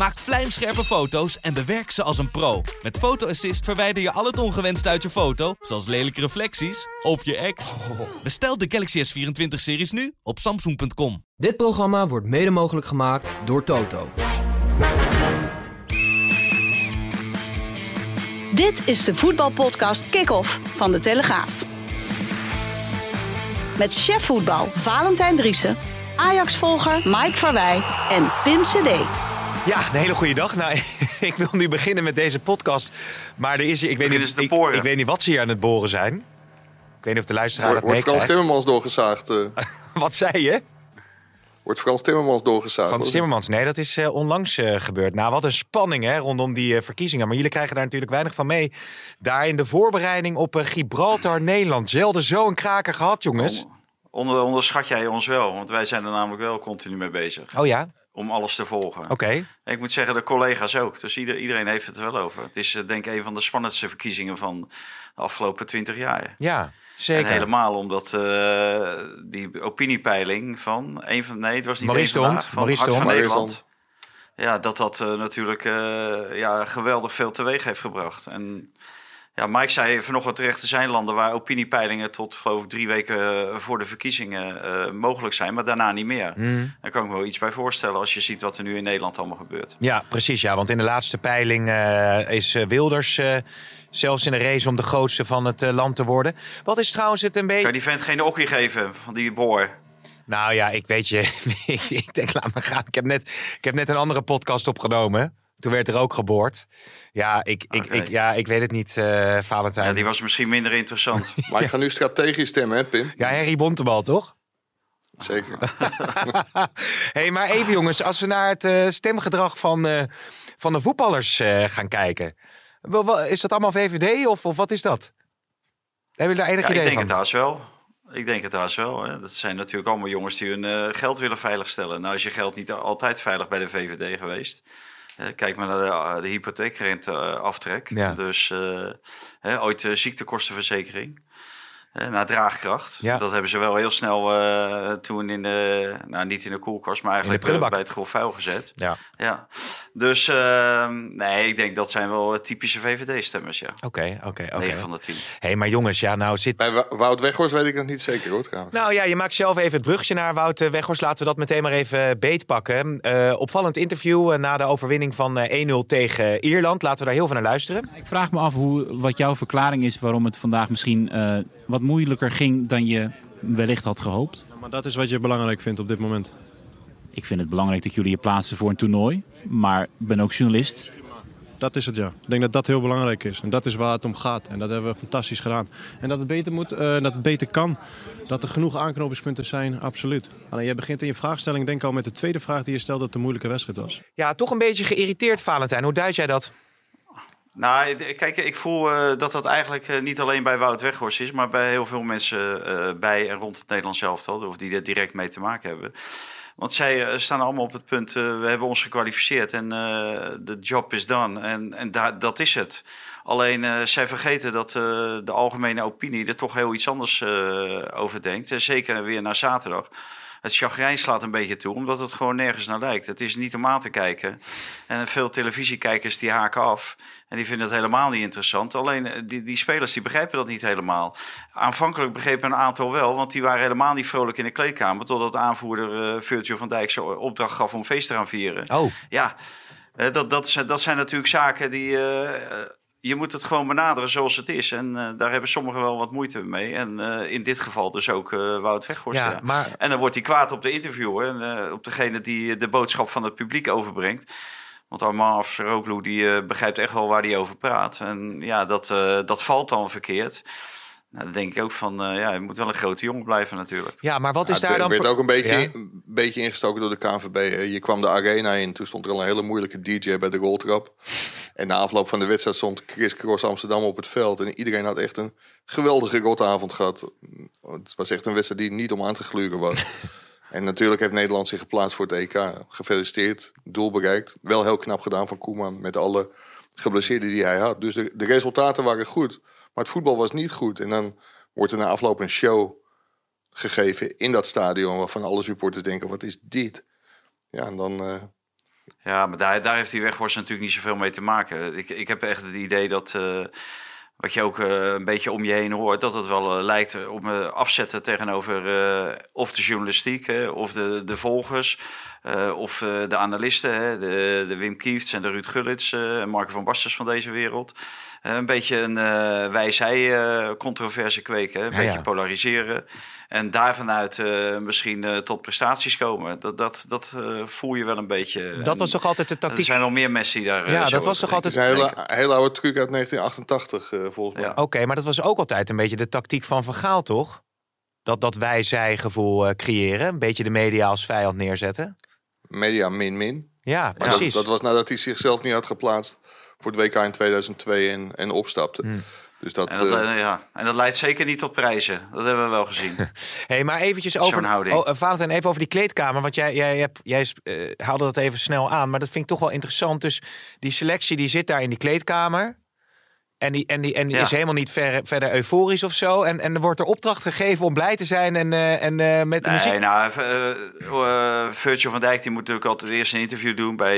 Maak vlijmscherpe foto's en bewerk ze als een pro. Met Photo Assist verwijder je al het ongewenst uit je foto, zoals lelijke reflecties of je ex. Bestel de Galaxy S24-series nu op samsung.com. Dit programma wordt mede mogelijk gemaakt door Toto. Dit is de voetbalpodcast Kick-Off van De Telegraaf. Met chef voetbal Valentijn Driessen, Ajax-volger Mike Verwij en Pim CD. Ja, een hele goede dag. Nou, ik wil nu beginnen met deze podcast. Maar er is, ik, weet niet, ik, weet niet wat ze hier aan het boren zijn. Ik weet niet of de luisteraar Wordt, dat wordt Frans. Timmermans doorgezaagd? eh? Wat zei je? wordt Frans Timmermans doorgezaagd? Van hoor. Timmermans. Nee, dat is eh, onlangs eh, gebeurd. Nou, wat een spanning hè, rondom die eh, verkiezingen. Maar jullie krijgen daar natuurlijk weinig van mee. Daar in de voorbereiding op eh, Gibraltar, Nederland. Zelden zo'n kraker gehad, jongens. Onder, onderschat jij ons wel, want wij zijn er namelijk wel continu mee bezig. Oh ja? Om alles te volgen. Oké. Ik moet zeggen, de collega's ook. Dus ieder- iedereen heeft het er wel over. Het is eh, denk ik een van de spannendste verkiezingen van de afgelopen twintig jaar. Ja, zeker. En helemaal omdat eh, die opiniepeiling van een van nee, het was niet Maurice vandaag, van Maurice Hart van Nederland. Ja, dat dat eh, natuurlijk eh, ja, geweldig veel teweeg heeft gebracht. En ja, Mike zei vanochtend terecht, er zijn landen waar opiniepeilingen tot geloof ik drie weken eh, voor de verkiezingen eh, mogelijk zijn, maar daarna niet meer. Mm. Daar kan ik me wel iets bij voorstellen als je ziet wat er nu in Nederland allemaal gebeurt. Ja, precies. Ja, want in de laatste peiling eh, is Wilders zelfs in de race om de grootste van het land te worden. Wat is trouwens het een Kan je beetje... die vent geen okkie geven van die boor? Nou ja, ik weet je, ik, ik denk laat maar gaan. Ik heb, net, ik heb net een andere podcast opgenomen. Toen werd er ook geboord. Ja, ik, ik, Oké. ik, ja, ik weet het niet, eh Valentijn. Ja, die was misschien minder interessant. Maar ik ga nu strategisch stemmen, hè, Pim? Ja, Harry Bontebal, toch? Zeker. hey, maar even jongens, als we naar het eh, stemgedrag van, eh, van de voetballers eh, gaan kijken. Wel, wel, Is dat allemaal VVD of, of wat is dat? Hebben jullie daar enig Ja, ik idee denk van? het haast wel. Ik denk het haast wel. Hè. Dat zijn natuurlijk allemaal jongens die hun eh, geld willen veiligstellen. Nou is je geld niet altijd veilig bij de VVD geweest. Eh, kijk maar naar de, de hypotheekrenteaftrek. Ja. Dus eh, hè, ooit ziektekostenverzekering. Eh, naar draagkracht. Ja. Dat hebben ze wel heel snel eh, toen in de, nou niet in de koelkast, maar eigenlijk prullenbak. eh, bij het grof vuil gezet. Ja, Ja. Dus ehm, nee, ik denk dat zijn wel typische VVD-stemmers, ja. oké, oké, oké. 9 van de 10. hey, maar jongens, ja, nou zit... Bij Wout Weghorst weet ik dat niet zeker, hoor, trouwens. Nou ja, je maakt zelf even het bruggetje naar Wout eh, Weghorst. Laten we dat meteen maar even beetpakken. Eh opvallend interview eh, na de overwinning van eh, 1-0 tegen Ierland. Laten we daar heel veel naar luisteren. Ik vraag me af hoe, wat jouw verklaring is waarom het vandaag misschien eh, wat moeilijker ging dan je wellicht had gehoopt. Maar dat is wat je belangrijk vindt op dit moment. Ik vind het belangrijk dat jullie je plaatsen voor een toernooi, maar ik ben ook journalist. Dat is het ja. Ik denk dat dat heel belangrijk is. En dat is waar het om gaat. En dat hebben we fantastisch gedaan. En dat het beter moet, eh, dat het beter kan. Dat er genoeg aanknopingspunten zijn, absoluut. Alleen jij begint in je vraagstelling denk ik al met de tweede vraag die je stelde dat het een moeilijke wedstrijd was. Ja, toch een beetje geïrriteerd, Valentijn. Hoe duid jij dat? Nou, kijk, ik voel eh, dat dat eigenlijk eh, niet alleen bij Wout Weghorst is, maar bij heel veel mensen eh, bij en rond het Nederlands elftal, of die er direct mee te maken hebben. Want zij staan allemaal op het punt, we hebben ons gekwalificeerd en de job is done. En, en dat is het. Alleen zij vergeten dat de algemene opinie er toch heel iets anders over denkt. En zeker weer naar zaterdag. Het chagrijn slaat een beetje toe, omdat het gewoon nergens naar lijkt. Het is niet om aan te kijken. En veel televisiekijkers die haken af. En die vinden het helemaal niet interessant. Alleen eh, die, die spelers die begrijpen dat niet helemaal. Aanvankelijk begrepen een aantal wel, want die waren helemaal niet vrolijk in de kleedkamer. Totdat aanvoerder Virgil van Dijk zijn opdracht gaf om feest te gaan vieren. Oh, Ja, eh, dat, dat, zijn, dat zijn natuurlijk zaken die. Je moet het gewoon benaderen zoals het is. En eh, daar hebben sommigen wel wat moeite mee. En eh, in dit geval dus ook eh, Wout Weghorst. ja, ja. maar En dan wordt hij kwaad op de interviewer en op degene die de boodschap van het publiek overbrengt. Want Armand Afsaroglu die begrijpt echt wel waar hij over praat. En ja, dat, dat valt dan verkeerd. Nou, dan denk ik ook van, eh, ja, je moet wel een grote jongen blijven natuurlijk. ja, maar wat is het daar dan... werd ook een beetje, Ja? een beetje ingestoken door de KNVB. hè. Je kwam de arena in, toen stond er al een hele moeilijke DJ bij de roltrap. En na afloop van de wedstrijd stond Chris Cross Amsterdam op het veld. En iedereen had echt een geweldige rotavond gehad. Het was echt een wedstrijd die niet om aan te gluren was. En natuurlijk heeft Nederland zich geplaatst voor het EK. Gefeliciteerd, doel bereikt. Wel heel knap gedaan van Koeman met alle geblesseerden die hij had. Dus de, de resultaten waren goed, maar het voetbal was niet goed. En dan wordt er na afloop een show gegeven in dat stadion... waarvan alle supporters denken, wat is dit? Ja, en dan... eh, Ja, maar daar, daar heeft die Weghorst natuurlijk niet zoveel mee te maken. Ik, ik heb echt het idee dat, eh, wat je ook eh, een beetje om je heen hoort, dat het wel lijkt op afzetten tegenover of de journalistiek, of de, de volgers, of de analisten, hè, de, de Wim Kiefts en de Ruud Gullits en Marco van Basten van deze wereld. Eh, een beetje een eh wij-zij-controverse kweken, hè, een Ja, beetje ja. polariseren. En daar vanuit eh, misschien eh, tot prestaties komen. Dat, dat, dat eh, voel je wel een beetje. Dat was toch altijd de Er tactiek? zijn wel meer mensen die daar. eh, Ja, dat was toch is een hele, hele oude truc uit 1988, eh, volgens mij. Ja. Oké, maar dat was ook altijd een beetje de tactiek van Van Gaal, toch? Dat, dat wij-zij-gevoel eh, creëren. Een beetje de media als vijand neerzetten. Media min-min. Ja, precies. Dat, dat was nadat hij zichzelf niet had geplaatst voor het WK in 2002 en, en opstapte. Hmm. Dus dat, En dat, eh, eh, ja. en dat leidt zeker niet tot prijzen. Dat hebben we wel gezien. hey, maar eventjes over, houding. oh, eh, Valentijn, even over die kleedkamer. Want jij, jij, hebt, jij eh, haalde dat even snel aan. Maar dat vind ik toch wel interessant. Dus die selectie die zit daar in die kleedkamer. En die, en die, en die Ja. is helemaal niet ver, verder euforisch of zo. En, en er wordt er opdracht gegeven om blij te zijn en, eh, en eh, met de nee, muziek. nou, eh, Virgil van Dijk die moet natuurlijk altijd eerst een interview doen bij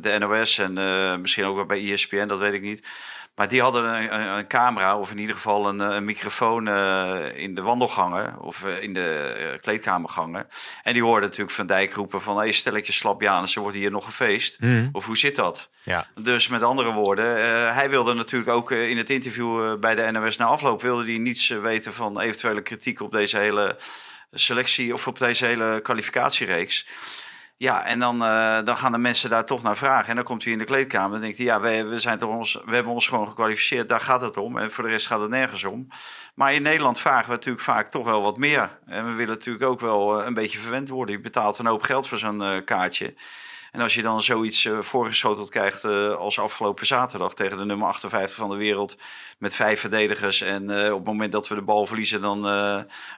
de NOS en misschien ook wel bij ESPN, dat weet ik niet. Maar die hadden een, een, camera, of in ieder geval een, eh, een microfoon eh, in de wandelgangen of eh, in de kleedkamergangen. En die hoorden natuurlijk Van Dijk roepen van, hey, stelletje slapjanus, er wordt hier nog gefeest. Mhm. Of hoe zit dat? Ja. Dus met andere woorden, hij wilde natuurlijk ook in het interview bij de NOS na afloop... wilde hij niets weten van eventuele kritiek op deze hele selectie... of op deze hele kwalificatiereeks. Ja, en dan, eh, dan gaan de mensen daar toch naar vragen. En dan komt hij in de kleedkamer en denkt hij... ja, we, we, zijn toch ons, we hebben ons gewoon gekwalificeerd, daar gaat het om. En voor de rest gaat het nergens om. Maar in Nederland vragen we natuurlijk vaak toch wel wat meer. En we willen natuurlijk ook wel eh, een beetje verwend worden. Je betaalt een hoop geld voor zo'n eh, kaartje... En als je dan zoiets eh, voorgeschoteld krijgt eh, als afgelopen zaterdag tegen de nummer 58 van de wereld met vijf verdedigers. En eh, op het moment dat we de bal verliezen, dan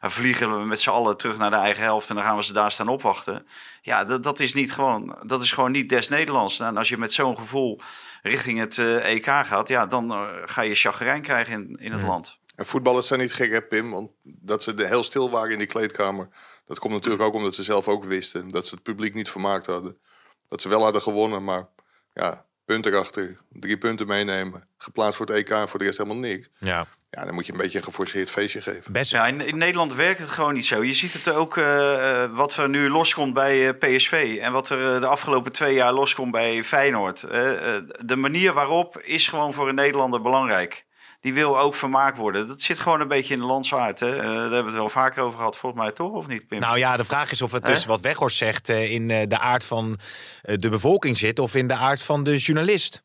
vliegen we met z'n allen terug naar de eigen helft en dan gaan we ze daar staan opwachten. Ja, dat, dat is niet gewoon, dat is gewoon niet des Nederlands. Nou, En als je met zo'n gevoel richting het EK gaat, ja, dan ga je chagrijn krijgen in, in het land. En voetballers zijn niet gek, hè, Pim? Want dat ze heel stil waren in die kleedkamer. Dat komt natuurlijk ook omdat ze zelf ook wisten dat ze het publiek niet vermaakt hadden. Dat ze wel hadden gewonnen, maar ja, punt erachter. Drie punten meenemen. Geplaatst voor het EK en voor de rest helemaal niks. Ja, Ja, dan moet je een beetje een geforceerd feestje geven. best Ja, in, in Nederland werkt het gewoon niet zo. Je ziet het ook eh, eh, wat er nu loskomt bij eh, PSV en wat er de afgelopen twee jaar loskomt bij Feyenoord. De manier waarop is gewoon voor een Nederlander belangrijk. Die wil ook vermaakt worden. Dat zit gewoon een beetje in de landsaard. Hè? Eh, daar hebben we het wel vaker over gehad, volgens mij toch, of niet, Pim? Nou ja, de vraag is of het dus wat Weghorst zegt eh, in eh, de aard van eh, de bevolking zit of in de aard van de journalist.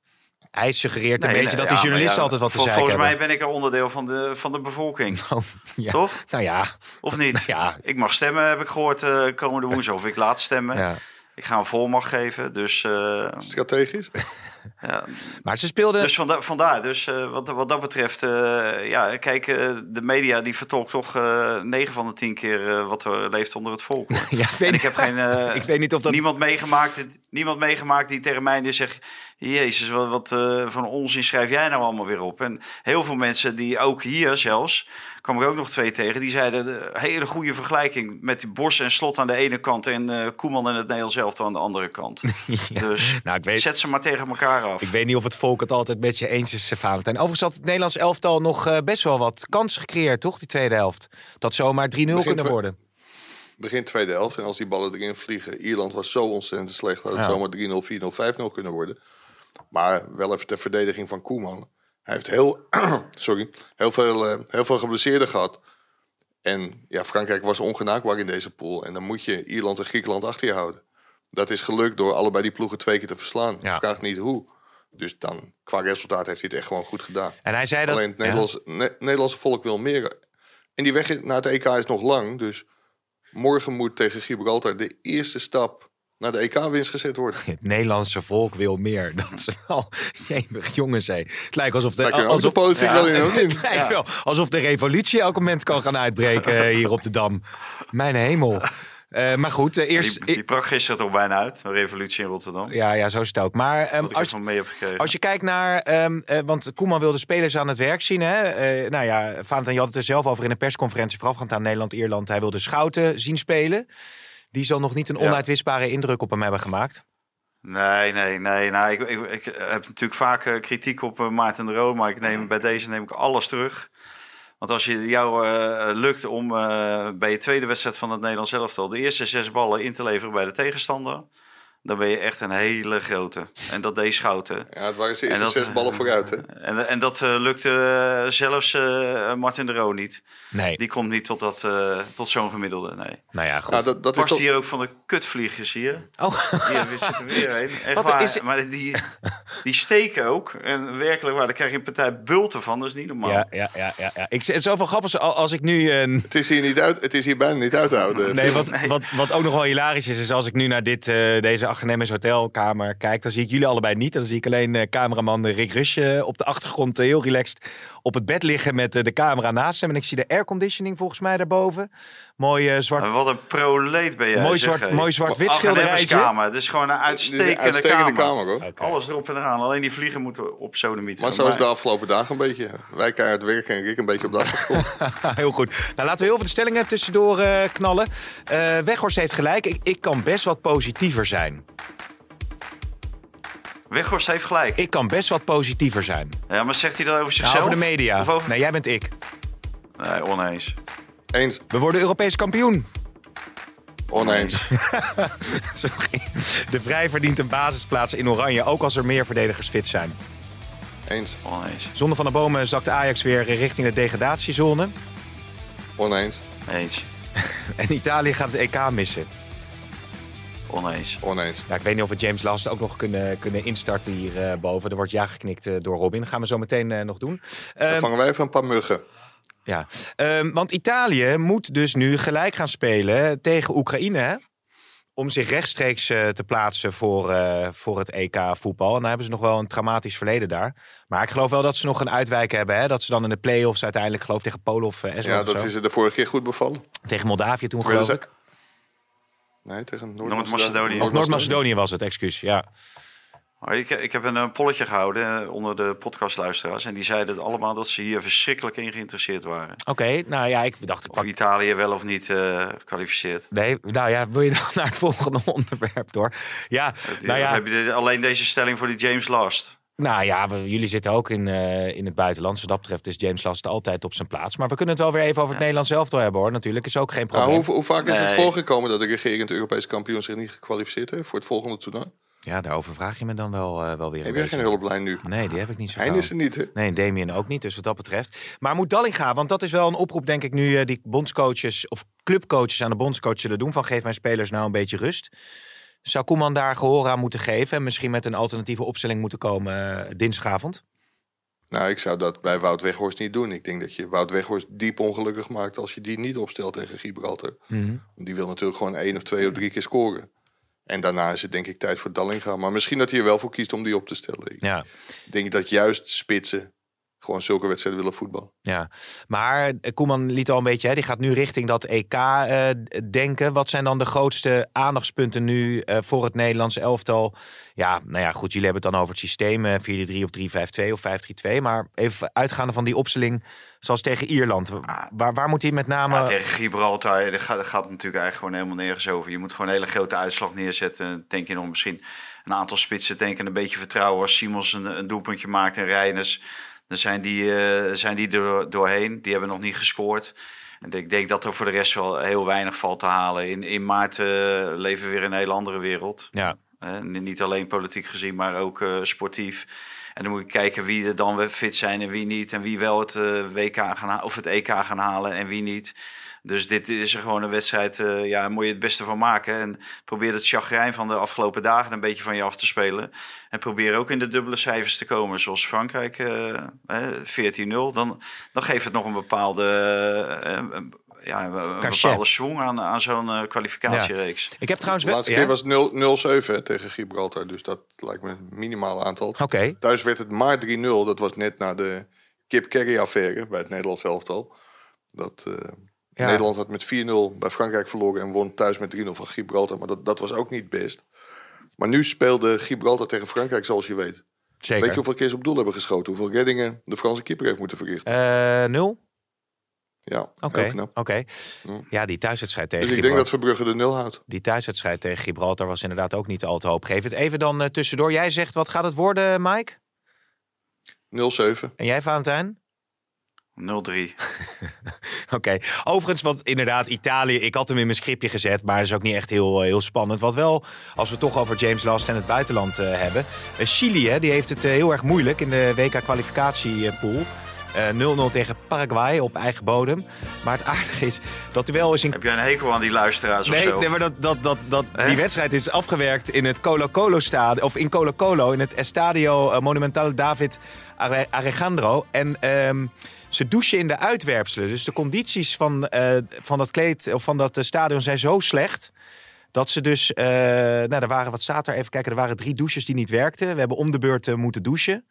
Hij suggereert een Nee, beetje nee, dat ja, die journalisten ja, altijd wat te vol- zeggen Volgens mij hebben. ben ik er onderdeel van de, van de bevolking, Oh, ja. toch? Nou ja, Of niet? ja, Ik mag stemmen, heb ik gehoord, eh, komende woensdag. Of ik laat stemmen. ja. Ik ga een volmacht geven, dus... eh, Strategisch? ja, Maar ze speelden... Dus vanda vandaar, dus eh, wat, wat dat betreft, eh, ja, kijk, eh, de media die vertolkt toch eh 9 van de 10 keer wat er leeft onder het volk. ja, ik, weet en ik heb geen, ik weet niet of dat... niemand, meegemaakt, niemand meegemaakt die tegen mij nu zegt, jezus, wat, wat van onzin schrijf jij nou allemaal weer op? En heel veel mensen die ook hier zelfs, kwam ik ook nog twee tegen, die zeiden, hele goede vergelijking met die Bos en Slot aan de ene kant en Koeman en het Nederlands elftal aan de andere kant. Ja. Dus Nou, ik weet, zet ze maar tegen elkaar af. ik weet niet of het volk het altijd met je eens is, Valentijn. Overigens had het Nederlands elftal nog eh, best wel wat kansen gecreëerd, toch? Die tweede helft. Dat zomaar 3-0 kunnen worden. Begin tweede helft. En als die ballen erin vliegen. Ierland was zo ontzettend slecht. Dat het Ja. zomaar 3-0, 4-0, 5-0 kunnen worden. Maar wel even ter verdediging van Koeman. Hij heeft heel, sorry, heel, veel, eh, heel veel geblesseerden gehad. En ja, Frankrijk was ongenaakbaar in deze pool. En dan moet je Ierland en Griekenland achter je houden. Dat is gelukt door allebei die ploegen twee keer te verslaan. Ja. Vraag niet hoe. Dus dan, qua resultaat heeft hij het echt gewoon goed gedaan. En hij zei dat... Alleen het Ja. Nederlandse, Ne- Nederlandse volk wil meer. En die weg naar het EK is nog lang. Dus morgen moet tegen Gibraltar de eerste stap naar de EK-winst gezet worden. Het Nederlandse volk wil meer. Dat is wel... Jemig, jongens, hé. Het lijkt alsof de... Ook de alsof, politiek ja. wel in. Ook in. wel alsof de revolutie elk moment kan gaan uitbreken eh, hier op de Dam. Mijn hemel. Eh, maar goed, eh, eerst... Die, die gisteren toch bijna uit. Een revolutie in Rotterdam. Ja, ja, zo is het ook. Maar ik als, mee als je kijkt naar... ehm, eh, want Koeman wil de spelers aan het werk zien. Hè? Nou ja, Valentijn, je had het er zelf over in een persconferentie... voorafgaand aan Nederland-Ierland. Hij wil de schouten zien spelen. Die zal nog niet een Ja. onuitwisbare indruk op hem hebben gemaakt. Nee, nee, nee. Nou, ik, ik, ik heb natuurlijk vaak kritiek op Maarten de Roo, maar ik neem, bij deze neem ik alles terug. Want als je jou eh, lukt om eh, bij je tweede wedstrijd van het Nederlands elftal de eerste zes ballen in te leveren bij de tegenstander, dan ben je echt een hele grote. En dat deed Schouten. Ja, het waren En eerste dat, zes ballen vooruit. Hè? En, en dat eh, lukte eh, zelfs eh, Martin de Roo niet. Nee. Die komt niet tot, dat, eh, tot zo'n gemiddelde, nee. Nou ja, goed. Nou, dat, dat is Past toch... hier ook van de kutvliegjes hier. Oh, Hier zitten weer heen. Echt Wat waar. is- Maar die, die steken ook. En werkelijk waar, daar krijg je een partij bulten van. Dat is niet normaal. ja, ja, ja, ja, ja. Ik, het is zoveel grappig als, als ik nu... een Het is hier, niet uit, het is hier bijna niet uit te houden. Nee, wat, Wat, wat ook nog wel hilarisch is, is als ik nu naar dit, eh, deze Agnemes hotelkamer kijk, dan zie ik jullie allebei niet. Dan zie ik alleen eh, cameraman Rick Rush eh, op de achtergrond eh, heel relaxed op het bed liggen met eh, de camera naast hem. En ik zie de airconditioning volgens mij daarboven. Mooi eh, zwart, Maar wat een proleet ben jij. mooi zeg, zwart, mooi zwart-wit schilderijtje. kamer. Het is gewoon een Het is een uitstekende, uitstekende kamer. kamer, hoor. Alles erop en eraan. Alleen die vliegen moeten op sodemieten. Maar zo is de afgelopen dagen een beetje. Wij keihard werken en Rick een beetje op de achtergrond. Heel goed. Nou, laten we heel veel de stellingen tussendoor eh, knallen. Eh Weghorst heeft gelijk. Ik, ik kan best wat positiever zijn. Weghorst heeft gelijk. Ik kan best wat positiever zijn. Ja, maar zegt hij dat over Nou, zichzelf? over de media. Of over... Nee, jij bent ik. Nee, oneens. Eens, We worden Europees kampioen. oneens. Sorry. De Vrij verdient een basisplaats in Oranje, ook als er meer verdedigers fit zijn. Eens, Oneens. Zonder van de bomen zakt Ajax weer richting de degradatiezone. oneens, Eens. En Italië gaat het EK missen. Oneens. oneens. Ja, ik weet niet of we James Last ook nog kunnen, kunnen instarten hierboven. boven. er wordt ja geknikt eh, door Robin. Dat gaan we zo meteen eh, nog doen. Dan Ehm, vangen wij even een paar muggen. ja. Ehm, want Italië moet dus nu gelijk gaan spelen tegen Oekraïne. hè? Om zich rechtstreeks eh, te plaatsen voor, eh, voor het EK voetbal. En dan hebben ze nog wel een traumatisch verleden daar. Maar ik geloof wel dat ze nog een uitwijk hebben. Hè? Dat ze dan in de play-offs uiteindelijk geloof tegen Polen of uh, Ja, dat is er de vorige keer goed bevallen. Tegen Moldavië toen geloof ze- ik. Nee, tegen Noord-Macedonië. Of Noord-Macedonië was het, excuus. Ja. Ik, ik heb een, eh, polletje gehouden eh, onder de podcastluisteraars. En die zeiden allemaal dat ze hier verschrikkelijk in geïnteresseerd waren. Oké, nou ja, ik dacht ik Of. Italië wel of niet eh kwalificeert. Nee, nou ja, wil je dan naar het volgende onderwerp door? Ja, nou ja, Heb je de- alleen deze stelling voor die James Last? Nou ja we- jullie zitten ook in, eh, in het buitenland. Dus wat dat betreft is James Last altijd op zijn plaats. Maar we kunnen het wel weer even over het Nederlands elftal hebben hoor. Natuurlijk is ook geen Nou, probleem. hoe, hoe vaak is het voorgekomen dat de regerend Europese kampioen zich niet gekwalificeerd heeft voor het volgende toernooi? Ja, daarover vraag je me dan wel, eh, wel weer Heb jij geen hulplijn nu? Nee, die heb ik niet zo gauw. is er niet, hè? Nee, Damien ook niet, dus wat dat betreft. Maar moet Dallinga, want dat is wel een oproep, denk ik, nu eh, die bondscoaches of clubcoaches aan de bondscoach zullen doen: van geef mijn spelers nou een beetje rust. Zou Koeman daar gehoor aan moeten geven en misschien met een alternatieve opstelling moeten komen eh, dinsdagavond? Nou, ik zou dat bij Wout Weghorst niet doen. Ik denk dat je Wout Weghorst diep ongelukkig maakt als je die niet opstelt tegen Gibraltar. Want Die wil natuurlijk gewoon één of twee of drie keer scoren. En daarna is het denk ik tijd voor Dallinga. Maar misschien dat hij er wel voor kiest om die op te stellen. Ik Ja. denk dat juist spitsen gewoon zulke wedstrijden willen voetballen. Ja, maar eh, Koeman liet al een beetje, hè, die gaat nu richting dat EK eh, denken. Wat zijn dan de grootste aandachtspunten nu eh, voor het Nederlandse elftal? Ja, nou ja, goed, jullie hebben het dan over het systeem, eh 4-3 of 3-5-2 of 5-3-2. Maar even uitgaande van die opstelling, zoals tegen Ierland. Wa- Waar, waar moet hij met name... Ja, tegen Gibraltar, daar gaat, daar gaat het natuurlijk eigenlijk gewoon helemaal nergens over. Je moet gewoon een hele grote uitslag neerzetten. Denk je nog misschien een aantal spitsen denken een beetje vertrouwen. Als Simons een, een doelpuntje maakt en Reiners, dan zijn die, eh, zijn die er doorheen. Die hebben nog niet gescoord. En ik denk dat er voor de rest wel heel weinig valt te halen. In, in maart eh, leven we weer in een hele andere wereld. Ja, Eh, niet alleen politiek gezien, maar ook sportief. En dan moet je kijken wie er dan weer fit zijn en wie niet. En wie wel het WK gaan of het EK gaan halen en wie niet. Dus dit is er gewoon een wedstrijd, eh ja, moet je het beste van maken. En probeer het chagrijn van de afgelopen dagen een beetje van je af te spelen. En probeer ook in de dubbele cijfers te komen, zoals Frankrijk eh, eh, 14-0. Dan, dan geeft het nog een bepaalde, eh, een- ja, een Cachet. bepaalde swing aan, aan zo'n eh, kwalificatiereeks. ik heb trouwens... De wel- laatste ja? keer was het 0 0-7 hè, tegen Gibraltar. Dus dat lijkt me een minimaal aantal. Oké, Thuis werd het maar 3-0. Dat was net na de Kip Kerry affaire bij het Nederlands elftal. Dat, eh, Ja. Nederland had met 4-0 bij Frankrijk verloren en won thuis met 3-0 van Gibraltar. Maar dat, dat was ook niet best. Maar nu speelde Gibraltar tegen Frankrijk, zoals je weet. Zeker. Weet je hoeveel keer ze op doel hebben geschoten? Hoeveel reddingen de Franse keeper heeft moeten verrichten? Eh, nul? ja, Oké. Oké. Ja, die thuiswedstrijd tegen Dus ik denk dat Verbrugge de nul houdt. Die thuiswedstrijd tegen Gibraltar was inderdaad ook niet al te hoopgevend. Even dan eh, tussendoor. Jij zegt, wat gaat het worden, Mike? 0-7. En jij, Valentijn? 0-3. Oké. Overigens, want inderdaad, Italië, ik had hem in mijn scriptje gezet, maar dat is ook niet echt heel, eh, heel spannend. Wat wel, als we toch over James Last en het buitenland eh, hebben. Eh, Chili, hè, die heeft het heel erg moeilijk in de WK-kwalificatiepool. Eh 0-0 tegen Paraguay op eigen bodem. Maar het aardige is dat er wel eens in Heb jij een hekel aan die luisteraars of Nee, zo? nee, maar dat, dat, dat, dat, die wedstrijd is afgewerkt in het Colo Colo stadion. Of in Colo Colo, in het Estadio Monumental David Alejandro. En ehm, ze douchen in de uitwerpselen. Dus de condities van, eh, van dat kleed of van dat eh, stadion zijn zo slecht. Dat ze dus, eh, nou, er waren, wat staat er? Even kijken, er waren drie douches die niet werkten. We hebben om de beurt moeten douchen.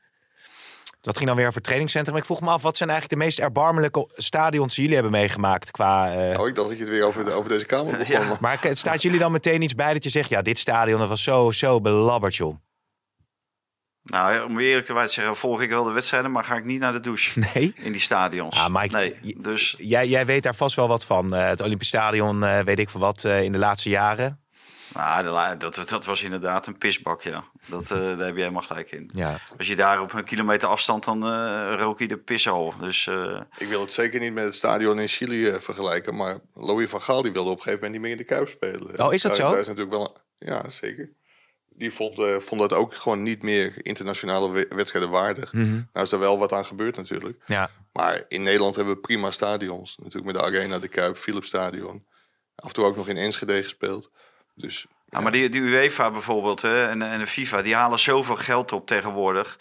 Dat ging dan weer over het trainingscentrum. Ik vroeg me af, wat zijn eigenlijk de meest erbarmelijke stadions die jullie hebben meegemaakt qua... eh, Oh, ik dacht dat je het weer over, de- over deze kamer begon. Ja. maar- maar staat jullie dan meteen iets bij dat je zegt... ja, dit stadion dat was zo, zo belabberd, joh. Nou, om eerlijk te zeggen, volg ik wel de wedstrijden, maar ga ik niet naar de douche Nee? in die stadions. Ah, Mike, nee, dus Jij, jij weet daar vast wel wat van. Eh, het Olympisch Stadion, eh, weet ik veel wat, eh, in de laatste jaren. nou, de la- dat, dat was inderdaad een pisbak, ja. Dat, eh, daar heb je helemaal gelijk in. Ja. Als je daar op een kilometer afstand, dan eh rook je de pis al. Dus eh, Ik wil het zeker niet met het stadion in Chili vergelijken. Maar Louis van Gaal die wilde op een gegeven moment niet meer in de Kuip spelen. Oh, is dat zo? Daar is natuurlijk wel, ja, zeker. Die vond, eh, vond dat ook gewoon niet meer internationale we- wedstrijden waardig. Mhm. Nou is er wel wat aan gebeurd natuurlijk. ja. Maar in Nederland hebben we prima stadions. Natuurlijk met de Arena, de Kuip, Philips Stadion. Af en toe ook nog in Enschede gespeeld. Dus Ja, maar die, die UEFA bijvoorbeeld hè, en, en de FIFA, die halen zoveel geld op tegenwoordig.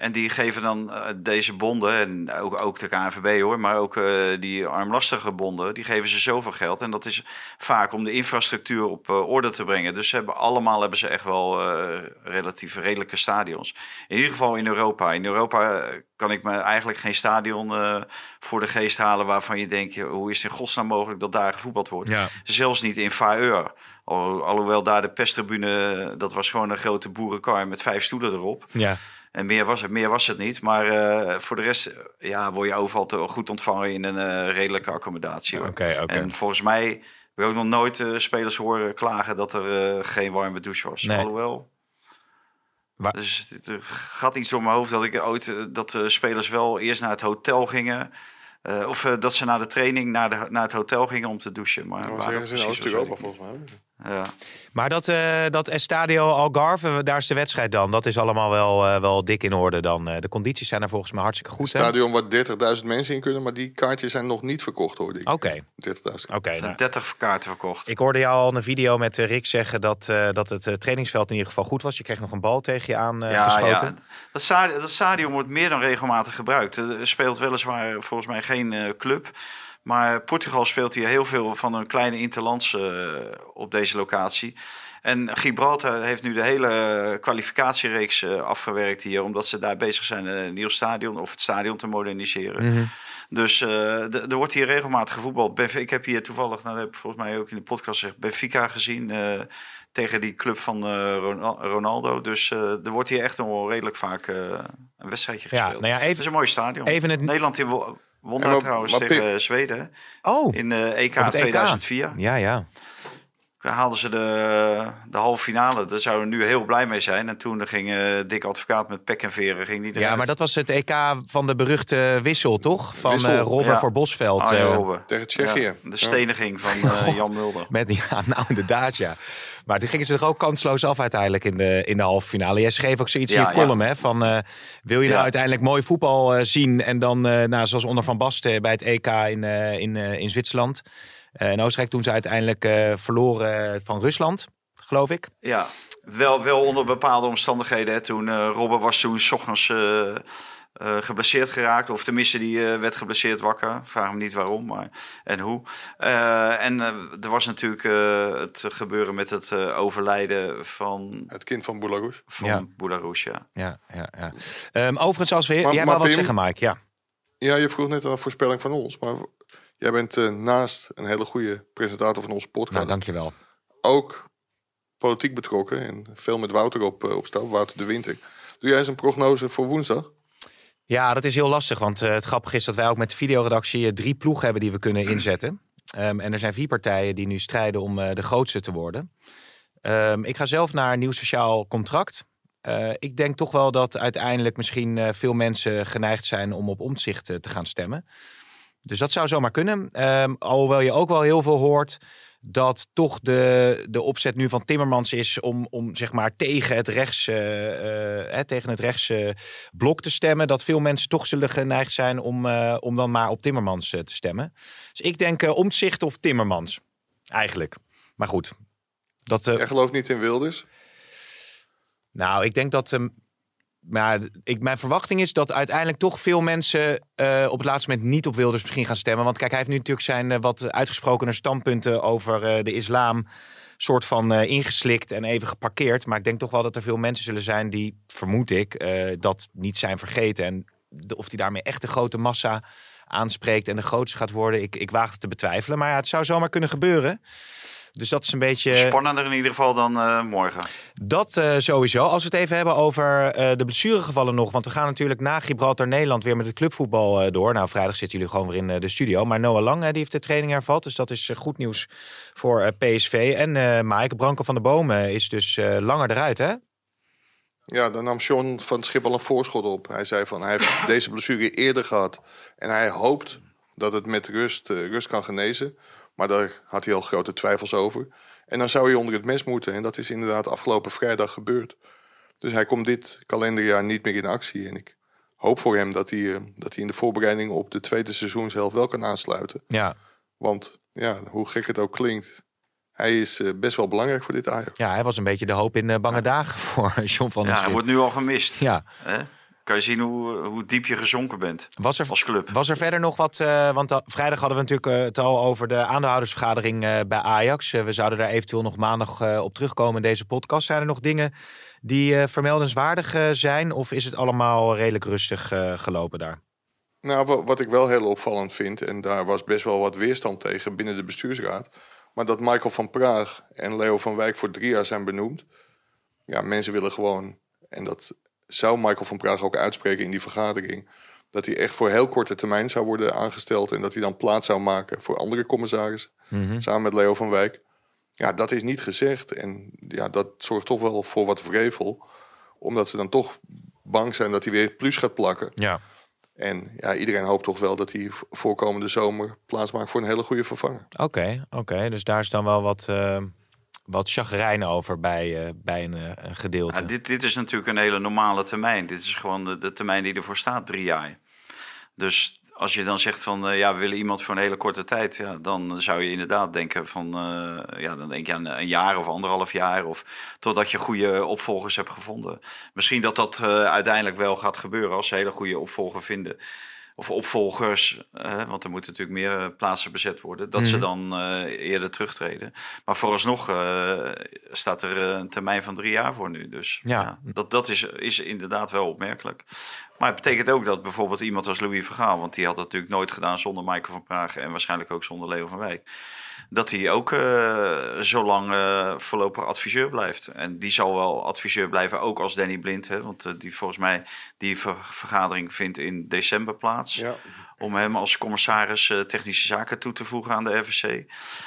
En die geven dan eh, deze bonden, en ook, ook de KNVB hoor, maar ook eh, die armlastige bonden, die geven ze zoveel geld. En dat is vaak om de infrastructuur op eh, orde te brengen. Dus ze hebben, allemaal hebben ze echt wel relatief redelijke stadions. In ieder geval in Europa. In Europa kan ik me eigenlijk geen stadion voor de geest halen waarvan je denkt, hoe is het in godsnaam mogelijk dat daar gevoetbald wordt? Ja. Zelfs niet in Faeur. Al, alhoewel daar de pestribune, dat was gewoon een grote boerenkar met vijf stoelen erop. ja. En meer was het, meer was het niet. Maar eh, voor de rest ja, word je overal te, goed ontvangen in een eh, redelijke accommodatie. hoor. En volgens mij heb ik ook nog nooit eh, spelers horen klagen dat er eh, geen warme douche was. Nee. Alhoewel. Wa- Dus het- er gaat iets door mijn hoofd dat ik ooit dat de spelers wel eerst naar het hotel gingen. Eh, of dat ze na de training naar, de, naar het hotel gingen om te douchen. Maar dat dat ze in was, Oost-Europa volgens mij. Ja. Maar dat, eh, dat Estadio Algarve, daar is de wedstrijd dan. Dat is allemaal wel, eh, wel dik in orde dan. Eh, de condities zijn er volgens mij hartstikke goed. hè? stadion waar 30.000 mensen in kunnen. Maar die kaartjes zijn nog niet verkocht hoorde ik. Oké, 30.000. oké. Er nou. zijn 30 kaarten verkocht. Ik hoorde jou al in een video met Rick zeggen dat, eh, dat het eh, trainingsveld in ieder geval goed was. Je kreeg nog een bal tegen je aan eh, ja, geschoten. ja. Dat, stadion, dat stadion wordt meer dan regelmatig gebruikt. Er speelt weliswaar volgens mij geen eh, club. Maar Portugal speelt hier heel veel van een kleine interlands eh, op deze locatie. En Gibraltar heeft nu de hele kwalificatiereeks eh, afgewerkt hier. Omdat ze daar bezig zijn eh, een nieuw stadion of het stadion te moderniseren. Mhm. Dus er wordt hier regelmatig gevoetbald. Ik heb hier toevallig, nou, dat heb ik volgens mij ook in de podcast gezegd, Benfica gezien. tegen die club van Ronal- Ronaldo. Dus er wordt hier echt nog wel redelijk vaak een wedstrijdje Ja, gespeeld. nou ja, Het even, is een mooi stadion. even het... Nederland wo- won En daar maar- trouwens maar tegen eh, Zweden Oh, in de EK. 2004. ja, ja. Haalden ze de, de halve finale. Daar zouden we nu heel blij mee zijn. En toen ging eh Dick Advocaat met pek en veren. Ging niet Ja, maar dat was het EK van de beruchte wissel, toch? Van Wissel, eh Robben ja. voor Bosveld. Arjen eh, Robben. Tegen Tsjechië. Ja, de steniging van eh, Jan Mulder. Met, ja, nou inderdaad, ja. Maar toen gingen ze er ook kansloos af uiteindelijk in de, in de halve finale. Jij schreef ook zoiets in je column, hè? Van, eh, wil je nou uiteindelijk mooi voetbal zien? En dan, eh, nou, zoals onder Van Basten bij het EK in, eh, in, eh, in Zwitserland. Eh, in Oostenrijk toen ze uiteindelijk eh, verloren van Rusland, geloof ik. Ja, wel, wel onder bepaalde omstandigheden. Hè. Toen uh, Robben was toen s ochtends uh, uh, geblesseerd geraakt. Of tenminste, die uh, werd geblesseerd wakker. Vraag me niet waarom maar, en hoe. Uh, en er was natuurlijk uh, het gebeuren met het uh, overlijden van... Het kind van Boularouche. Van Ja. Ja. Ja, ja, ja. Um, overigens, als we... Maar- jij maar wou wat Pim- zeggen, Mike, ja. Ja, je vroeg net een voorspelling van ons. Maar Jij bent eh, naast een hele goede presentator van onze podcast Nou, dankjewel. ook politiek betrokken. En veel met Wouter op, eh, op stap, Wouter de Winter. Doe jij eens een prognose voor woensdag? Ja, dat is heel lastig. Want eh, het grappige is dat wij ook met de videoredactie drie ploegen hebben die we kunnen inzetten. Ehm, en er zijn vier partijen die nu strijden om de grootste te worden. Ehm, ik ga zelf naar een nieuw sociaal contract. Ik denk toch wel dat uiteindelijk misschien veel mensen geneigd zijn om op omzicht te gaan stemmen. Dus dat zou zomaar kunnen. Ehm, alhoewel je ook wel heel veel hoort dat toch de, de opzet nu van Timmermans is om, om zeg maar tegen het rechts, eh, eh, hè, tegen het rechtse blok te stemmen. Dat veel mensen toch zullen geneigd zijn om, eh, om dan maar op Timmermans eh, te stemmen. Dus ik denk Omtzigt of Timmermans. Eigenlijk. Maar goed. Dat, eh, Jij gelooft niet in Wilders? nou, ik denk dat. Maar ik, mijn verwachting is dat uiteindelijk toch veel mensen eh, op het laatste moment niet op Wilders misschien gaan stemmen. Want kijk, hij heeft nu natuurlijk zijn eh, wat uitgesprokener standpunten over eh, de islam soort van ingeslikt en even geparkeerd. Maar ik denk toch wel dat er veel mensen zullen zijn die, vermoed ik, dat niet zijn vergeten. En of die daarmee echt de grote massa aanspreekt en de grootste gaat worden, ik, ik waag het te betwijfelen. Maar ja, het zou zomaar kunnen gebeuren. Dus dat is een beetje. Spannender in ieder geval dan eh, morgen. Dat eh, sowieso. Als we het even hebben over eh, de blessuregevallen nog. Want we gaan natuurlijk na Gibraltar Nederland weer met het clubvoetbal eh, door. Nou, vrijdag zitten jullie gewoon weer in de studio. Maar Noah Lang, die heeft de training hervat. Dus dat is goed nieuws voor eh, PSV. En eh Maaike Branko van de Bomen is dus eh, langer eruit, hè? Ja, dan nam John van Schiphol een voorschot op. Hij zei van hij heeft deze blessure eerder gehad. En hij hoopt dat het met rust, rust kan genezen. Maar daar had hij al grote twijfels over. En dan zou hij onder het mes moeten. En dat is inderdaad afgelopen vrijdag gebeurd. Dus hij komt dit kalenderjaar niet meer in actie. En ik hoop voor hem dat hij, eh, dat hij in de voorbereiding op de tweede seizoenshelft wel kan aansluiten. Ja. Want ja, hoe gek het ook klinkt, hij is eh, best wel belangrijk voor dit Ajax. ja, hij was een beetje de hoop in eh, bange dagen voor John van der Ja, hij wordt nu al gemist. Ja. Hè? Kan je zien hoe, hoe diep je gezonken bent Was er, als club. Was er verder nog wat? eh, want da- vrijdag hadden we natuurlijk eh, het al over de aandeelhoudersvergadering eh, bij Ajax. Eh, we zouden daar eventueel nog maandag eh, op terugkomen in deze podcast. Zijn er nog dingen die eh, vermeldenswaardig eh, zijn? Of is het allemaal redelijk rustig eh, gelopen daar? Nou, wa- wat ik wel heel opvallend vind, en daar was best wel wat weerstand tegen binnen de bestuursraad, maar dat Michael van Praag en Leo van Wijk voor drie jaar zijn benoemd. Ja, mensen willen gewoon, en dat zou Michael van Praag ook uitspreken in die vergadering, dat hij echt voor heel korte termijn zou worden aangesteld en dat hij dan plaats zou maken voor andere commissarissen, samen met Leo van Wijk. Ja, dat is niet gezegd en ja, dat zorgt toch wel voor wat vrevel, omdat ze dan toch bang zijn dat hij weer plus gaat plakken. Ja. En ja, iedereen hoopt toch wel dat hij voorkomende zomer plaats maakt voor een hele goede vervanger. Oké, oké. Dus daar is dan wel wat, eh wat chagrijn over bij, eh, bij een, eh, een gedeelte. Ja, dit, dit is natuurlijk een hele normale termijn. Dit is gewoon de, de termijn die ervoor staat, drie jaar. Dus als je dan zegt van eh, ja, we willen iemand voor een hele korte tijd, ja, dan zou je inderdaad denken van ja, dan denk je aan een jaar of anderhalf jaar of totdat je goede opvolgers hebt gevonden. Misschien dat dat uiteindelijk wel gaat gebeuren als ze hele goede opvolger vinden. Of opvolgers, eh, want er moeten natuurlijk meer eh, plaatsen bezet worden, dat ze Mhm. dan eh, eerder terugtreden. Maar vooralsnog eh, staat er een termijn van drie jaar voor nu. Dus Ja. ja. dat, dat is, is inderdaad wel opmerkelijk. Maar het betekent ook dat bijvoorbeeld iemand als Louis Vergaal, want die had het natuurlijk nooit gedaan zonder Michael van Praag en waarschijnlijk ook zonder Leo van Wijk, dat hij ook eh, zo lang eh, voorlopig adviseur blijft. En die zal wel adviseur blijven, ook als Danny Blind, hè, want eh, die volgens mij die ver- vergadering vindt in december plaats Ja, om hem als commissaris eh, technische zaken toe te voegen aan de RVC.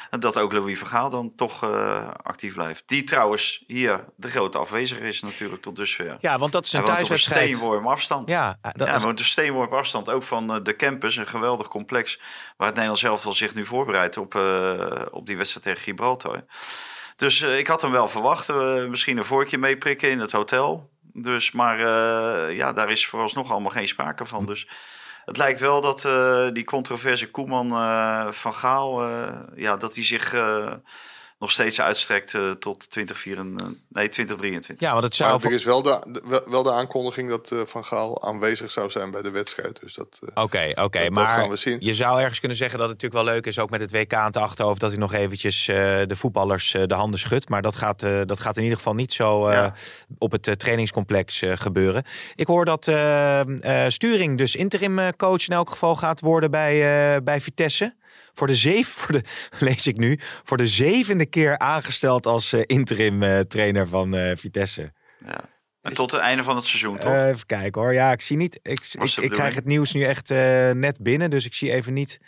En dat ook Louis Vergaal dan toch eh, actief blijft. Die trouwens hier de grote afwezige is natuurlijk tot dusver. ja, want dat is Hij een woont op een thuiswedstrijd. steenworm afstand. Ja, dat Ja, hij woont een steenworp afstand ook van eh, de campus, een geweldig complex waar het Nederlands elftal zich nu voorbereidt op, eh, op die wedstrijd tegen Gibraltar. Dus eh, ik had hem wel verwacht, eh, misschien een vorkje meeprikken in het hotel. Dus, maar eh, ja, daar is vooralsnog allemaal geen sprake van. Dus het lijkt wel dat eh, die controverse Koeman eh, van Gaal, eh, ja, dat hij zich nog steeds uitstrekt eh, tot 2024, nee, 2023. ja, want het zou... maar er is wel de, de- wel- de aankondiging dat eh, Van Gaal aanwezig zou zijn bij de wedstrijd. Dus dat, eh, Oké, oké. dat maar gaan we zien. je zou ergens kunnen zeggen dat het natuurlijk wel leuk is, ook met het WK aan het achterhoofd, dat hij nog eventjes eh, de voetballers eh, de handen schudt. Maar dat gaat, eh, dat gaat in ieder geval niet zo eh, Ja. op het eh, trainingscomplex eh, gebeuren. Ik hoor dat eh, eh, Sturing dus interim eh, coach in elk geval gaat worden bij, eh, bij Vitesse. Voor de zeven, voor de, lees ik nu, voor de zevende keer aangesteld als eh, interim eh, trainer van eh, Vitesse. Ja. En tot het einde van het seizoen, toch? Even kijken hoor. Ja, ik zie niet. Ik, ik, krijg het nieuws nu echt net binnen, dus ik zie even niet.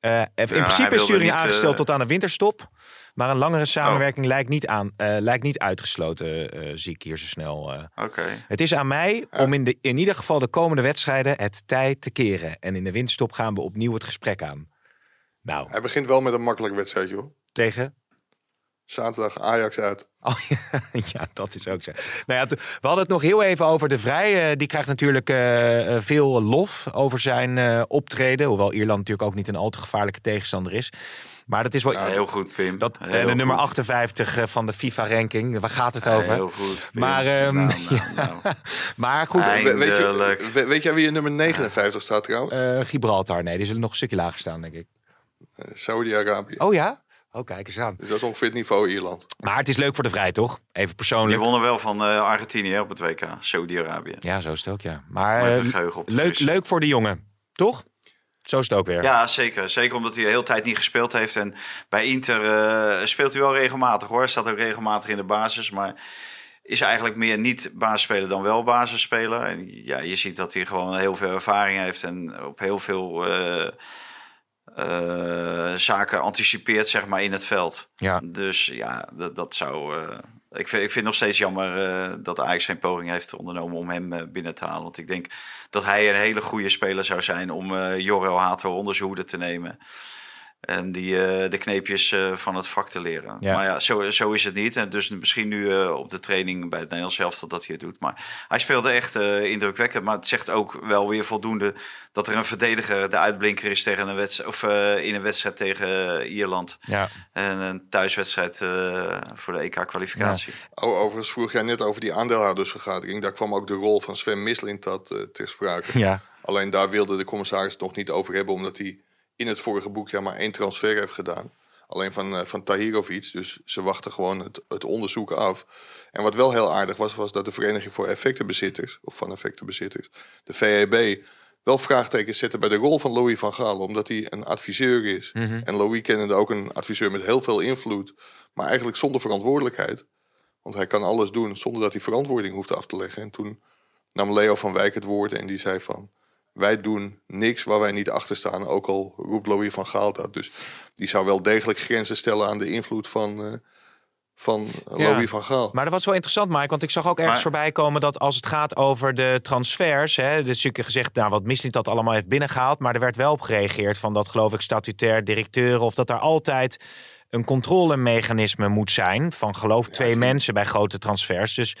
Even- in principe is niet, aangesteld tot aan de winterstop. Maar een Oh. langere samenwerking lijkt, niet aan, lijkt niet uitgesloten, zie ik hier zo snel. Oké. Het is aan mij om in, de, in ieder geval de komende wedstrijden het tijd te keren. En in de winterstop gaan we opnieuw het gesprek aan. Nou, Hij begint wel met een makkelijk wedstrijdje hoor. tegen Zaterdag Ajax uit. Oh ja, ja, dat is ook zo. Nou ja, we hadden het nog heel even over de Vrij. Eh, die krijgt natuurlijk eh, eh, veel lof over zijn eh, optreden. Hoewel Ierland natuurlijk ook niet een al te gevaarlijke tegenstander is. Maar dat is wel... Ja, heel goed, Pim. dat, Heel de nummer goed. 58 eh, van de FIFA-ranking. Waar gaat het over? Heel goed. Pim. Maar, ehm, Nou, nou, nou. Maar goed, weet, je, weet jij wie in nummer 59 staat trouwens? eh, Gibraltar, nee, die zullen nog een stukje lager staan, denk ik. Eh, Saudi-Arabië. Oh ja? Oh, kijk eens aan. Dus dat is ongeveer het niveau Ierland. Maar het is leuk voor de Vrij, toch? Even Die persoonlijk. wonnen wel van eh, Argentinië hè, op het WK, Saudi-Arabië. Ja, zo is het ook, ja. Maar eh, te leuk, leuk voor de jongen, toch? Zo is het ook weer. Ja, zeker. Zeker omdat hij de hele tijd niet gespeeld heeft. En bij Inter eh, speelt hij wel regelmatig hoor. Staat ook regelmatig in de basis. Maar is eigenlijk meer niet basisspeler dan wel basisspeler. En ja, je ziet dat hij gewoon heel veel ervaring heeft. En op heel veel eh, zaken anticipeert zeg maar in het veld. Ja. Dus ja, dat, dat zou... eh, ik, vind, ik vind het nog steeds jammer eh, dat Ajax geen poging heeft ondernomen om hem binnen te halen. Want ik denk dat hij een hele goede speler zou zijn om Jorel Hato onder zijn hoede te nemen. En die, eh, de kneepjes eh, van het vak te leren. Ja. Maar ja, zo, zo is het niet. En dus misschien nu eh, op de training bij het Nederlands elftal dat hij het doet. Maar hij speelde echt eh, indrukwekkend. Maar het zegt ook wel weer voldoende dat er een verdediger de uitblinker is tegen een wedstrijd, of, eh, in een wedstrijd tegen Ierland. Ja. En een thuiswedstrijd eh, voor de EK-kwalificatie. Oh, overigens vroeg jij net over die aandeelhoudersvergadering. Daar kwam ook de rol van Sven Mislintat eh ter sprake. ja. Alleen daar wilde de commissaris het nog niet over hebben, omdat hij in het vorige boekjaar maar één transfer heeft gedaan. Alleen van, eh, van Tahirovic. Dus ze wachten gewoon het, het onderzoek af. En wat wel heel aardig was, was dat de Vereniging voor Effectenbezitters, of van Effectenbezitters, de VEB, wel vraagtekens zette bij de rol van Louis van Gaal. Omdat hij een adviseur is. En Louis kennende ook een adviseur met heel veel invloed, maar eigenlijk zonder verantwoordelijkheid. Want hij kan alles doen zonder dat hij verantwoording hoeft af te leggen. En toen nam Leo van Wijk het woord en die zei van... wij doen niks waar wij niet achter staan, ook al roept Louis van Gaal dat. Dus die zou wel degelijk grenzen stellen aan de invloed van, eh, van Ja. Louis van Gaal. Maar dat was wel interessant, Mike. Want ik zag ook ergens Maar- voorbij komen dat als het gaat over de transfers. Hè, dus je gezegd, nou, wat Mislit dat allemaal heeft binnengehaald. Maar er werd wel op gereageerd van dat, geloof ik, statutair directeuren. Of dat er altijd een controlemechanisme moet zijn. Van geloof twee mensen bij grote transfers. Dus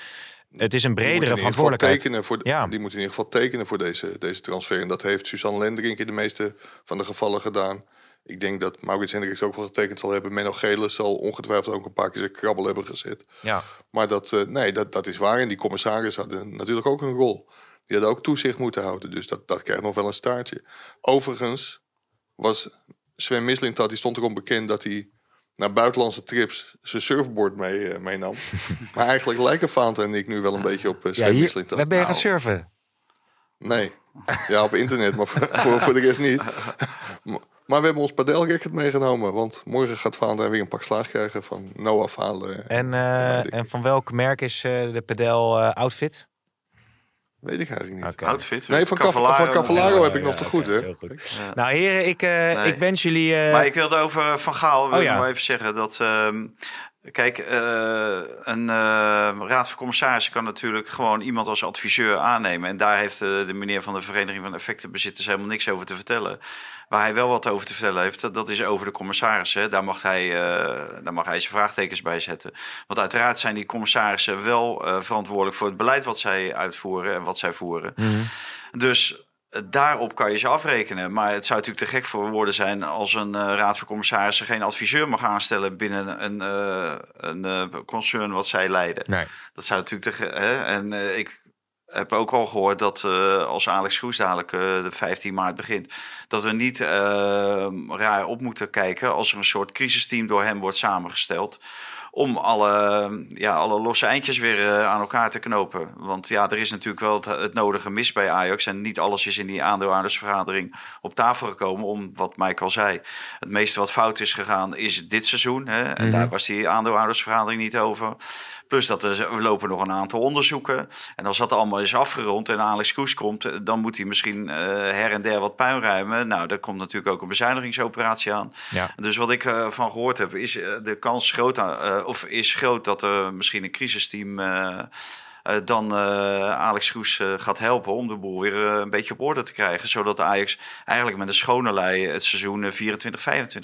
het is een bredere verantwoordelijkheid. tekenen voor de- Ja. Die moet in ieder geval tekenen voor deze, deze transfer. En dat heeft Suzanne Lendering in de meeste van de gevallen gedaan. Ik denk dat Maurits Hendricks ook wel getekend zal hebben. Menno Gele zal ongetwijfeld ook een paar keer zijn krabbel hebben gezet. Ja. Maar dat, eh, nee, dat, dat is waar. En die commissaris hadden natuurlijk ook een rol. Die hadden ook toezicht moeten houden. Dus dat, dat krijgt nog wel een staartje. Overigens was Sven Mislintat, die stond erom bekend dat hij naar buitenlandse trips zijn surfboard mee, eh, meenam. maar eigenlijk lijken Faant en ik nu wel een beetje op eh, Sven Ja, hier, waar ben je gaan Nou. surfen? Nee. Ja, op internet, maar voor, voor, voor de rest niet. Maar- we hebben ons padelracket meegenomen. Want morgen gaat Vaandra weer een pak slaag krijgen van Noah Falen. En, eh, en van welk merk is eh, de pedel eh, outfit? Weet ik eigenlijk niet. Outfit. Nee, van, Cav- Cavallaro. van Cavallaro heb ik Ja, nog te goed, hè? heel goed. Nou heren, ik, eh, Nee. ik wens jullie... eh, Maar ik wilde over Van Gaal wil Oh, ik ja. nog even zeggen dat. ehm, kijk, eh, een eh, raad van commissarissen kan natuurlijk gewoon iemand als adviseur aannemen. En daar heeft eh, de meneer van de Vereniging van Effectenbezitters helemaal niks over te vertellen. Waar hij wel wat over te vertellen heeft, dat- is over de commissarissen. Daar mag hij, daar mag hij zijn vraagtekens bij zetten. Want uiteraard zijn die commissarissen wel verantwoordelijk voor het beleid wat zij uitvoeren en wat zij voeren. Dus eh, daarop kan je ze afrekenen. Maar het zou natuurlijk te gek voor woorden zijn als een eh, raad van commissarissen geen adviseur mag aanstellen binnen een, eh, een eh, concern wat zij leiden. Nee. Dat zou natuurlijk te hè? En ik heb ook al gehoord dat als Alex Groes dadelijk de 15 maart begint, dat we niet raar op moeten kijken als er een soort crisisteam door hem wordt samengesteld om alle, ja, alle losse eindjes weer eh, aan elkaar te knopen. Want ja, er is natuurlijk wel het, het nodige mis bij Ajax. En niet alles is in die aandeelhoudersvergadering op tafel gekomen. Om wat Mike al zei. Het meeste wat fout is gegaan is dit seizoen. Hè? En daar was die aandeelhoudersvergadering niet over. Plus dat er, we lopen nog een aantal onderzoeken. En als dat allemaal is afgerond en Alex Koes komt, eh, dan moet hij misschien eh, her en der wat puin ruimen. Nou, daar komt natuurlijk ook een bezuinigingsoperatie aan. Ja. Dus wat ik van gehoord heb, is de kans groot, of is groot dat er misschien een crisisteam. eh, eh, dan eh, Alex Kroes eh, gaat helpen om de boel weer eh, een beetje op orde te krijgen. Zodat Ajax eigenlijk met een schone lei het seizoen eh, 24-25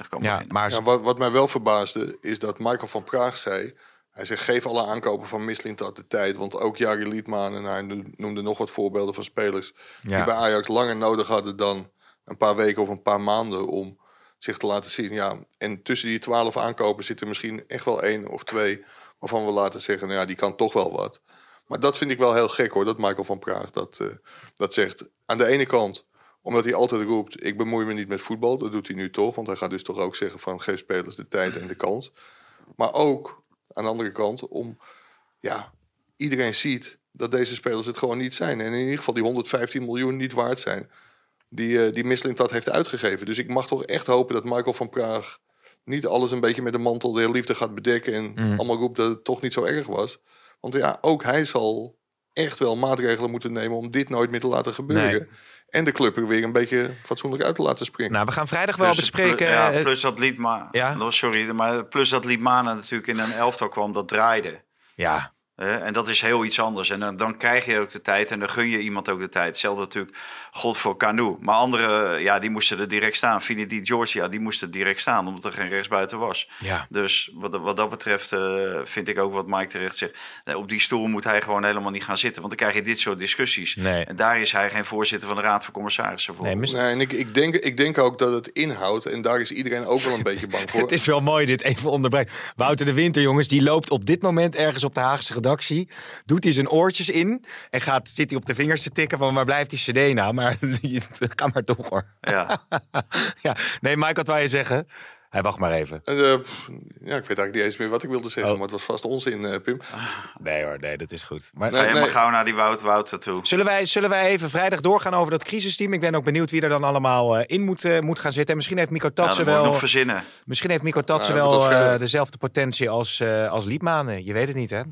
kan Ja, beginnen. maar Ja, wat, wat mij wel verbaasde is dat Michael van Praag zei... Hij zegt, geef alle aankopen van Mislintat de tijd. Want ook Jari Liedman en hij no- noemde nog wat voorbeelden van spelers... Ja. die bij Ajax langer nodig hadden dan een paar weken of een paar maanden... om zich te laten zien. Ja, en tussen die twaalf aankopen zit er misschien echt wel één of twee... waarvan we laten zeggen, nou ja, die kan toch wel wat. Maar dat vind ik wel heel gek hoor, dat Michael van Praag dat, eh, dat zegt. Aan de ene kant omdat hij altijd roept, ik bemoei me niet met voetbal. Dat doet hij nu toch, want hij gaat dus toch ook zeggen van... geef spelers de tijd en de kans. Maar ook, aan de andere kant, om... ja, iedereen ziet dat deze spelers het gewoon niet zijn. En in ieder geval die 115 miljoen niet waard zijn. Die, eh die Mislintat heeft uitgegeven. Dus ik mag toch echt hopen dat Michael van Praag... niet alles een beetje met de mantel der liefde gaat bedekken... en allemaal roept dat het toch niet zo erg was. Want ja, ook hij zal echt wel maatregelen moeten nemen... om dit nooit meer te laten gebeuren. Nee. En de club er weer een beetje fatsoenlijk uit te laten springen. nou, we gaan vrijdag wel Plus- bespreken. Ja, eh, plus dat Liedma, Ja? sorry, maar plus dat Liedmanen natuurlijk in een elftal kwam dat draaide. ja, En dat is heel iets anders. En dan, dan krijg je ook de tijd en dan gun je iemand ook de tijd. Hetzelfde natuurlijk God voor Canu. Maar anderen, ja, die moesten er direct staan. Fini Di Giorgia, die moesten direct staan, omdat er geen rechtsbuiten was. ja. Dus wat, wat dat betreft eh, vind ik ook wat Mike terecht zegt. Nee, op die stoel moet hij gewoon helemaal niet gaan zitten. Want dan krijg je dit soort discussies. Nee. En daar is hij geen voorzitter van de Raad van Commissarissen voor. Nee, mis- Nee, en ik, ik, denk, ik denk ook dat het inhoudt, en daar is iedereen ook wel een beetje bang voor. Het is wel mooi dit even onderbreken. Wouter de Winter, jongens, die loopt op dit moment ergens op de Haagse redactie. Doet hij zijn oortjes in en gaat, zit hij op de vingers te tikken van waar blijft die cd nou? Maar ga maar door hoor. Ja. Ja. Nee, Mike, wat wou je zeggen? Hij wacht maar even. En, eh, pff, ja, ik weet eigenlijk niet eens meer wat ik wilde zeggen, Oh. maar het was vast onzin, eh, Pim. Nee hoor, nee, dat is goed. Maar, Nee, maar nee. gauw naar die Wout Wouter toe. Zullen wij, zullen wij even vrijdag doorgaan over dat crisisteam? Ik ben ook benieuwd wie er dan allemaal eh, in moet, eh, moet gaan zitten. En misschien heeft Mico Ja, Tatsen wel, nog verzinnen. misschien heeft Mico Tatsen Nou, wel eh, dezelfde potentie als, eh als Liedmanen. Je weet het niet, hè?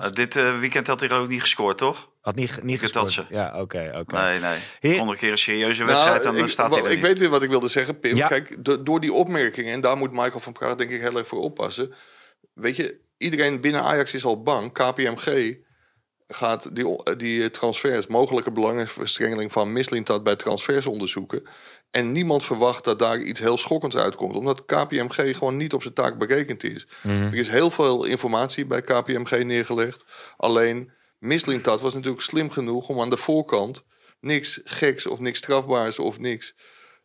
Uh, dit uh, weekend had hij ook niet gescoord, toch? Had niet, niet gescoord. Ja, oké, oké. Nee, nee. Heer- Onder een keer een serieuze wedstrijd, dan Nou, ik, staat wel, hij ik niet. weet weer wat ik wilde zeggen, Pim. Ja. Kijk, do- door die opmerkingen, en daar moet Michael van Praag denk ik heel erg voor oppassen. Weet je, iedereen binnen Ajax is al bang. KPMG gaat die, die transfers, mogelijke belangenverstrengeling van Mislintat bij transfers onderzoeken. En niemand verwacht dat daar iets heel schokkends uitkomt. Omdat KPMG gewoon niet op zijn taak berekend is. Er is heel veel informatie bij KPMG neergelegd. Alleen Mislintat was natuurlijk slim genoeg om aan de voorkant niks geks of niks strafbaars of niks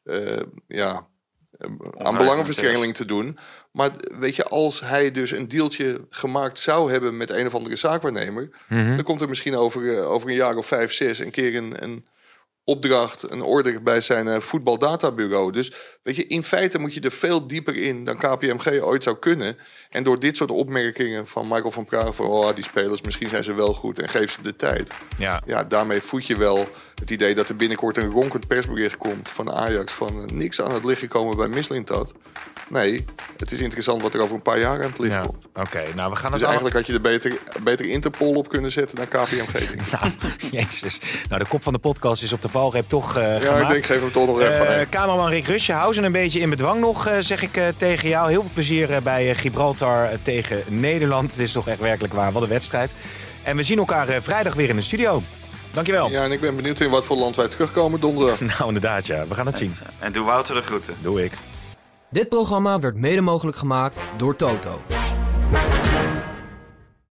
eh, ja, eh, aan belangenverstrengeling te doen. Maar weet je, als hij dus een deeltje gemaakt zou hebben met een of andere zaakwaarnemer, dan komt er misschien over, eh, over een jaar of vijf, zes een keer een, een opdracht, een order bij zijn eh, voetbaldatabureau. Dus weet je, in feite moet je er veel dieper in dan KPMG ooit zou kunnen. En door dit soort opmerkingen van Michael van Praag van oh, die spelers, misschien zijn ze wel goed en geef ze de tijd. Ja. Ja, daarmee voed je wel het idee dat er binnenkort een ronkend persbericht komt van Ajax van eh, niks aan het liggen komen bij Mislintat. Nee, het is interessant wat er over een paar jaar aan het licht Ja. komt. Oké, nou we gaan Dus eigenlijk had je er beter, beter Interpol op kunnen zetten dan KPMG. Nou, jezus. Nou, de kop van de podcast is op de valreep toch eh Ja, gemaakt. ik denk, geef hem toch nog even. Eh, aan. Kamerman Rick Rusje, hou ze een beetje in bedwang nog, eh, zeg ik eh, tegen jou. Heel veel plezier bij Gibraltar tegen Nederland. Het is toch echt werkelijk waar, wat een wedstrijd. En we zien elkaar eh, vrijdag weer in de studio. Dankjewel. Ja, en ik ben benieuwd in wat voor land wij terugkomen donderdag. Nou, inderdaad, ja. We gaan het zien. En doe Wouter de groeten. Doe ik. Dit programma werd mede mogelijk gemaakt door Toto.